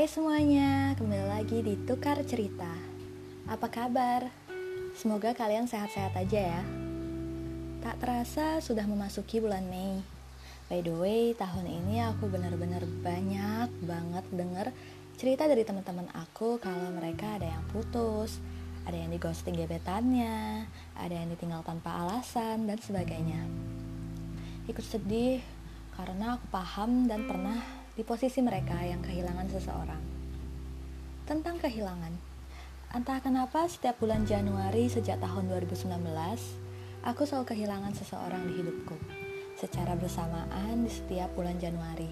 Hai semuanya, kembali lagi di Tukar Cerita. Apa kabar? Semoga kalian sehat-sehat aja ya. Tak terasa sudah memasuki bulan Mei. By the way, tahun ini aku benar-benar banyak banget denger cerita dari teman-teman aku kalau mereka ada yang putus, ada yang di ghosting gebetannya, ada yang ditinggal tanpa alasan, dan sebagainya. Ikut sedih karena aku paham dan pernah di posisi mereka yang kehilangan seseorang. Tentang kehilangan, entah kenapa setiap bulan Januari sejak tahun 2019, aku selalu kehilangan seseorang di hidupku, secara bersamaan di setiap bulan Januari.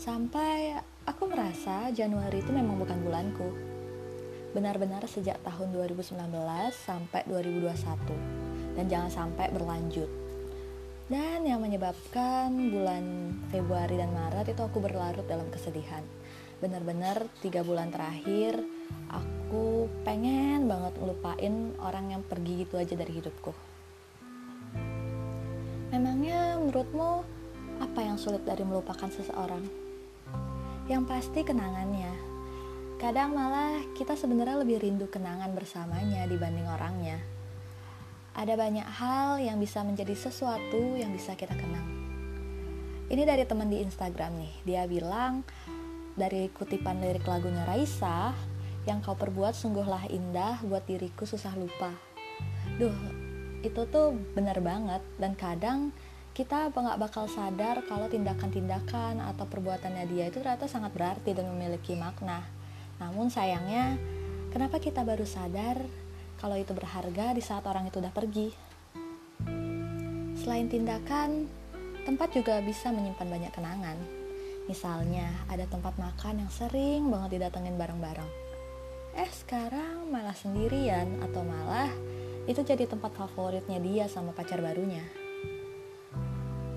Sampai aku merasa Januari itu memang bukan bulanku. Benar-benar sejak tahun 2019 sampai 2021, dan jangan sampai berlanjut dan yang menyebabkan bulan Februari dan Maret itu aku berlarut dalam kesedihan. Benar-benar tiga bulan terakhir aku pengen banget ngelupain orang yang pergi gitu aja dari hidupku. Memangnya menurutmu apa yang sulit dari melupakan seseorang? Yang pasti kenangannya. Kadang malah kita sebenarnya lebih rindu kenangan bersamanya dibanding orangnya ada banyak hal yang bisa menjadi sesuatu yang bisa kita kenang. Ini dari teman di Instagram nih, dia bilang dari kutipan lirik lagunya Raisa, yang kau perbuat sungguhlah indah buat diriku susah lupa. Duh, itu tuh benar banget dan kadang kita nggak bakal sadar kalau tindakan-tindakan atau perbuatannya dia itu ternyata sangat berarti dan memiliki makna. Namun sayangnya, kenapa kita baru sadar kalau itu berharga di saat orang itu udah pergi. Selain tindakan, tempat juga bisa menyimpan banyak kenangan. Misalnya, ada tempat makan yang sering banget didatengin bareng-bareng. Eh, sekarang malah sendirian atau malah itu jadi tempat favoritnya dia sama pacar barunya.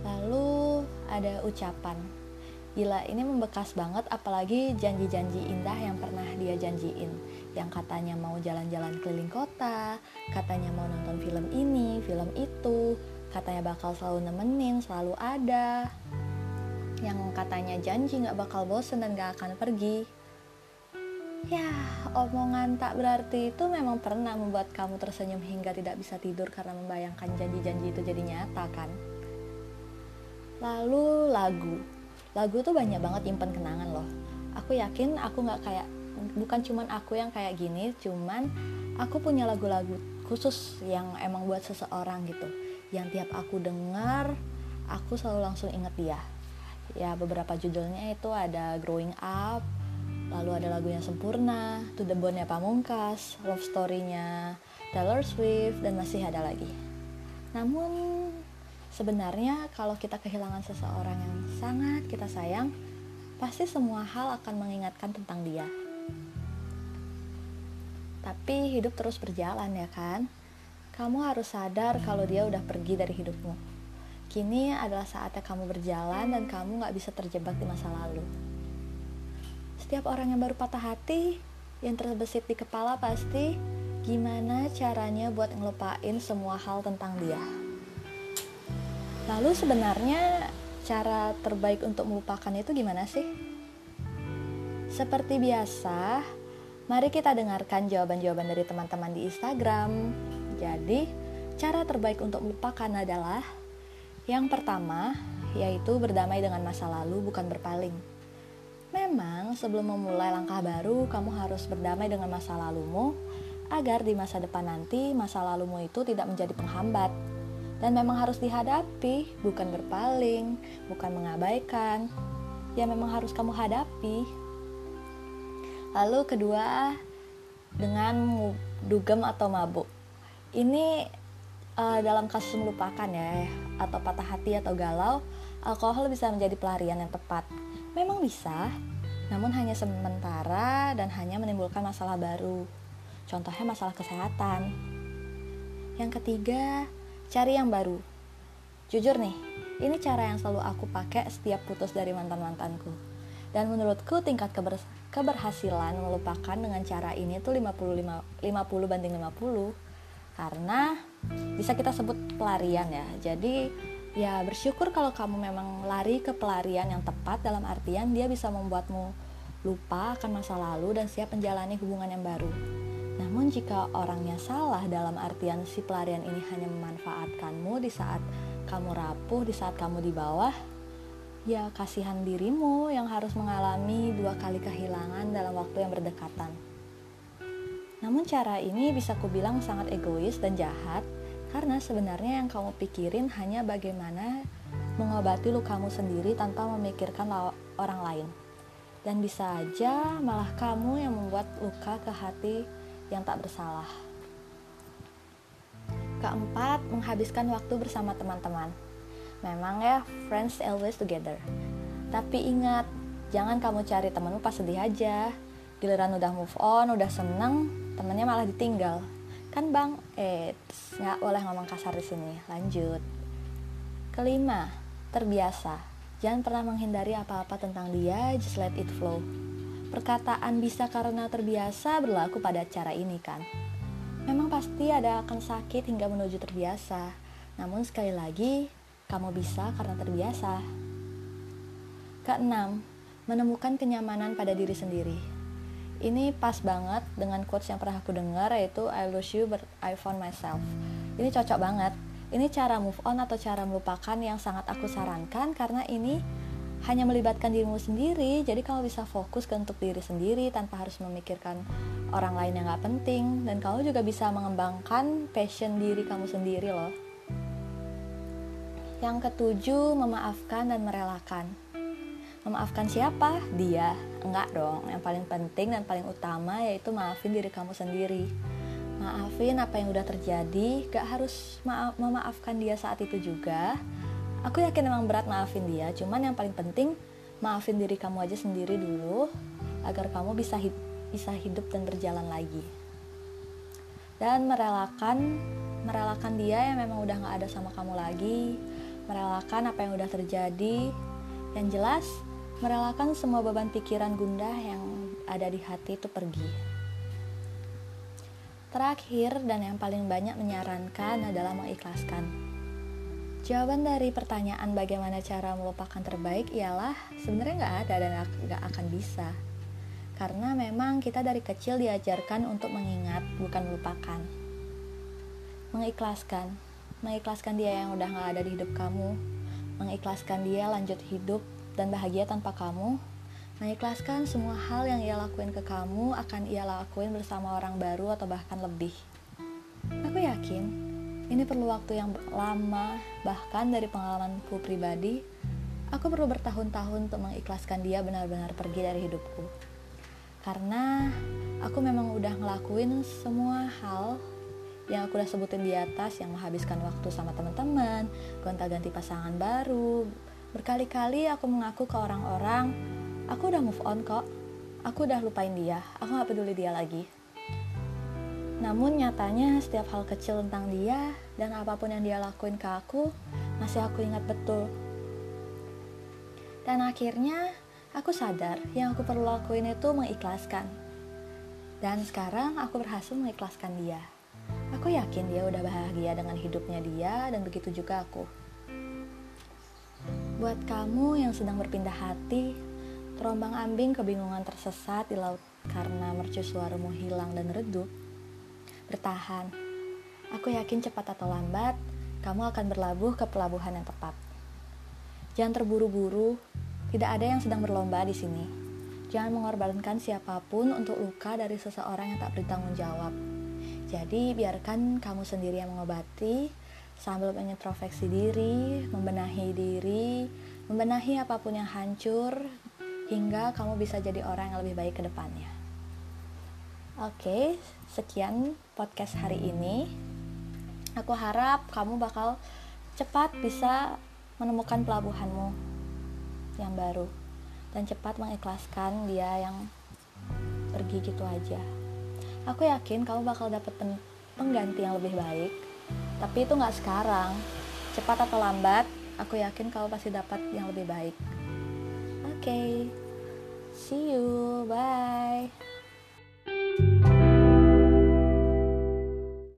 Lalu ada ucapan, Gila, ini membekas banget apalagi janji-janji indah yang pernah dia janjiin. Yang katanya mau jalan-jalan keliling kota, katanya mau nonton film ini, film itu, katanya bakal selalu nemenin, selalu ada. Yang katanya janji gak bakal bosen dan gak akan pergi. Ya, omongan tak berarti itu memang pernah membuat kamu tersenyum hingga tidak bisa tidur karena membayangkan janji-janji itu jadi nyata kan? Lalu lagu lagu tuh banyak banget nyimpen kenangan loh aku yakin aku nggak kayak bukan cuman aku yang kayak gini cuman aku punya lagu-lagu khusus yang emang buat seseorang gitu. Yang tiap aku dengar aku selalu langsung inget dia. Ya beberapa judulnya itu ada Growing Up lalu ada lagunya Sempurna To The Bone-nya Pamungkas Love Story-nya Taylor Swift dan masih ada lagi. Namun Sebenarnya kalau kita kehilangan seseorang yang sangat kita sayang, pasti semua hal akan mengingatkan tentang dia. Tapi hidup terus berjalan ya kan? Kamu harus sadar kalau dia udah pergi dari hidupmu. Kini adalah saatnya kamu berjalan dan kamu gak bisa terjebak di masa lalu. Setiap orang yang baru patah hati, yang terbesit di kepala pasti gimana caranya buat ngelupain semua hal tentang dia. Lalu sebenarnya cara terbaik untuk melupakan itu gimana sih? Seperti biasa, mari kita dengarkan jawaban-jawaban dari teman-teman di Instagram. Jadi, cara terbaik untuk melupakan adalah yang pertama, yaitu berdamai dengan masa lalu bukan berpaling. Memang sebelum memulai langkah baru, kamu harus berdamai dengan masa lalumu agar di masa depan nanti masa lalumu itu tidak menjadi penghambat dan memang harus dihadapi, bukan berpaling, bukan mengabaikan. Ya memang harus kamu hadapi. Lalu kedua, dengan dugem atau mabuk. Ini uh, dalam kasus melupakan ya, atau patah hati atau galau, alkohol bisa menjadi pelarian yang tepat. Memang bisa, namun hanya sementara dan hanya menimbulkan masalah baru. Contohnya masalah kesehatan. Yang ketiga, cari yang baru. Jujur nih, ini cara yang selalu aku pakai setiap putus dari mantan-mantanku. Dan menurutku tingkat keber keberhasilan melupakan dengan cara ini tuh 55, 50 banding 50 karena bisa kita sebut pelarian ya. Jadi ya bersyukur kalau kamu memang lari ke pelarian yang tepat dalam artian dia bisa membuatmu lupa akan masa lalu dan siap menjalani hubungan yang baru. Namun jika orangnya salah dalam artian si pelarian ini hanya memanfaatkanmu di saat kamu rapuh, di saat kamu di bawah, ya kasihan dirimu yang harus mengalami dua kali kehilangan dalam waktu yang berdekatan. Namun cara ini bisa kubilang sangat egois dan jahat karena sebenarnya yang kamu pikirin hanya bagaimana mengobati lukamu sendiri tanpa memikirkan orang lain. Dan bisa aja malah kamu yang membuat luka ke hati yang tak bersalah. Keempat, menghabiskan waktu bersama teman-teman. Memang ya, friends always together. Tapi ingat, jangan kamu cari temanmu pas sedih aja. Giliran udah move on, udah seneng, temennya malah ditinggal. Kan bang, eh, nggak boleh ngomong kasar di sini. Lanjut. Kelima, terbiasa. Jangan pernah menghindari apa-apa tentang dia, just let it flow. Perkataan bisa karena terbiasa berlaku pada cara ini kan. Memang pasti ada akan sakit hingga menuju terbiasa. Namun sekali lagi, kamu bisa karena terbiasa. Keenam, menemukan kenyamanan pada diri sendiri. Ini pas banget dengan quotes yang pernah aku dengar yaitu I lose you but I found myself. Ini cocok banget. Ini cara move on atau cara melupakan yang sangat aku sarankan karena ini hanya melibatkan dirimu sendiri jadi kamu bisa fokus ke untuk diri sendiri tanpa harus memikirkan orang lain yang gak penting dan kamu juga bisa mengembangkan passion diri kamu sendiri loh yang ketujuh memaafkan dan merelakan. Memaafkan siapa? dia. Enggak dong. Yang paling penting dan paling utama yaitu maafin diri kamu sendiri. Maafin apa yang udah terjadi. Gak harus maaf memaafkan dia saat itu juga. Aku yakin memang berat maafin dia, cuman yang paling penting maafin diri kamu aja sendiri dulu agar kamu bisa hid bisa hidup dan berjalan lagi. Dan merelakan merelakan dia yang memang udah gak ada sama kamu lagi, merelakan apa yang udah terjadi. Yang jelas, merelakan semua beban pikiran gundah yang ada di hati itu pergi. Terakhir dan yang paling banyak menyarankan adalah mengikhlaskan Jawaban dari pertanyaan bagaimana cara melupakan terbaik ialah sebenarnya nggak ada dan nggak akan bisa. Karena memang kita dari kecil diajarkan untuk mengingat, bukan melupakan. Mengikhlaskan, mengikhlaskan dia yang udah nggak ada di hidup kamu, mengikhlaskan dia lanjut hidup dan bahagia tanpa kamu, mengikhlaskan semua hal yang ia lakuin ke kamu akan ia lakuin bersama orang baru atau bahkan lebih. Aku yakin ini perlu waktu yang lama, bahkan dari pengalamanku pribadi, aku perlu bertahun-tahun untuk mengikhlaskan dia benar-benar pergi dari hidupku. Karena aku memang udah ngelakuin semua hal yang aku udah sebutin di atas yang menghabiskan waktu sama teman-teman, gonta-ganti pasangan baru. Berkali-kali aku mengaku ke orang-orang, aku udah move on kok. Aku udah lupain dia, aku gak peduli dia lagi. Namun nyatanya setiap hal kecil tentang dia dan apa pun yang dia lakuin ke aku masih aku ingat betul. Dan akhirnya aku sadar yang aku perlu lakuin itu mengikhlaskan. Dan sekarang aku berhasil mengikhlaskan dia. Aku yakin dia udah bahagia dengan hidupnya dia dan begitu juga aku. Buat kamu yang sedang berpindah hati, terombang ambing kebingungan tersesat di laut karena mercusuarmu hilang dan redup, Bertahan. Aku yakin cepat atau lambat, kamu akan berlabuh ke pelabuhan yang tepat. Jangan terburu-buru, tidak ada yang sedang berlomba di sini. Jangan mengorbankan siapa pun untuk luka dari seseorang yang tak bertanggung jawab. Jadi, biarkan kamu sendiri yang mengobati sambil mengintrospeksi diri, membenahi diri, membenahi apa pun yang hancur, hingga kamu bisa jadi orang yang lebih baik ke depannya. Oke, sekian podcast hari ini. Aku harap kamu bakal cepat bisa menemukan pelabuhanmu yang baru dan cepat mengikhlaskan dia yang pergi gitu aja. Aku yakin kamu bakal dapat pengganti yang lebih baik, tapi itu nggak sekarang. Cepat atau lambat, aku yakin kamu pasti dapat yang lebih baik. Oke, okay. see you, bye.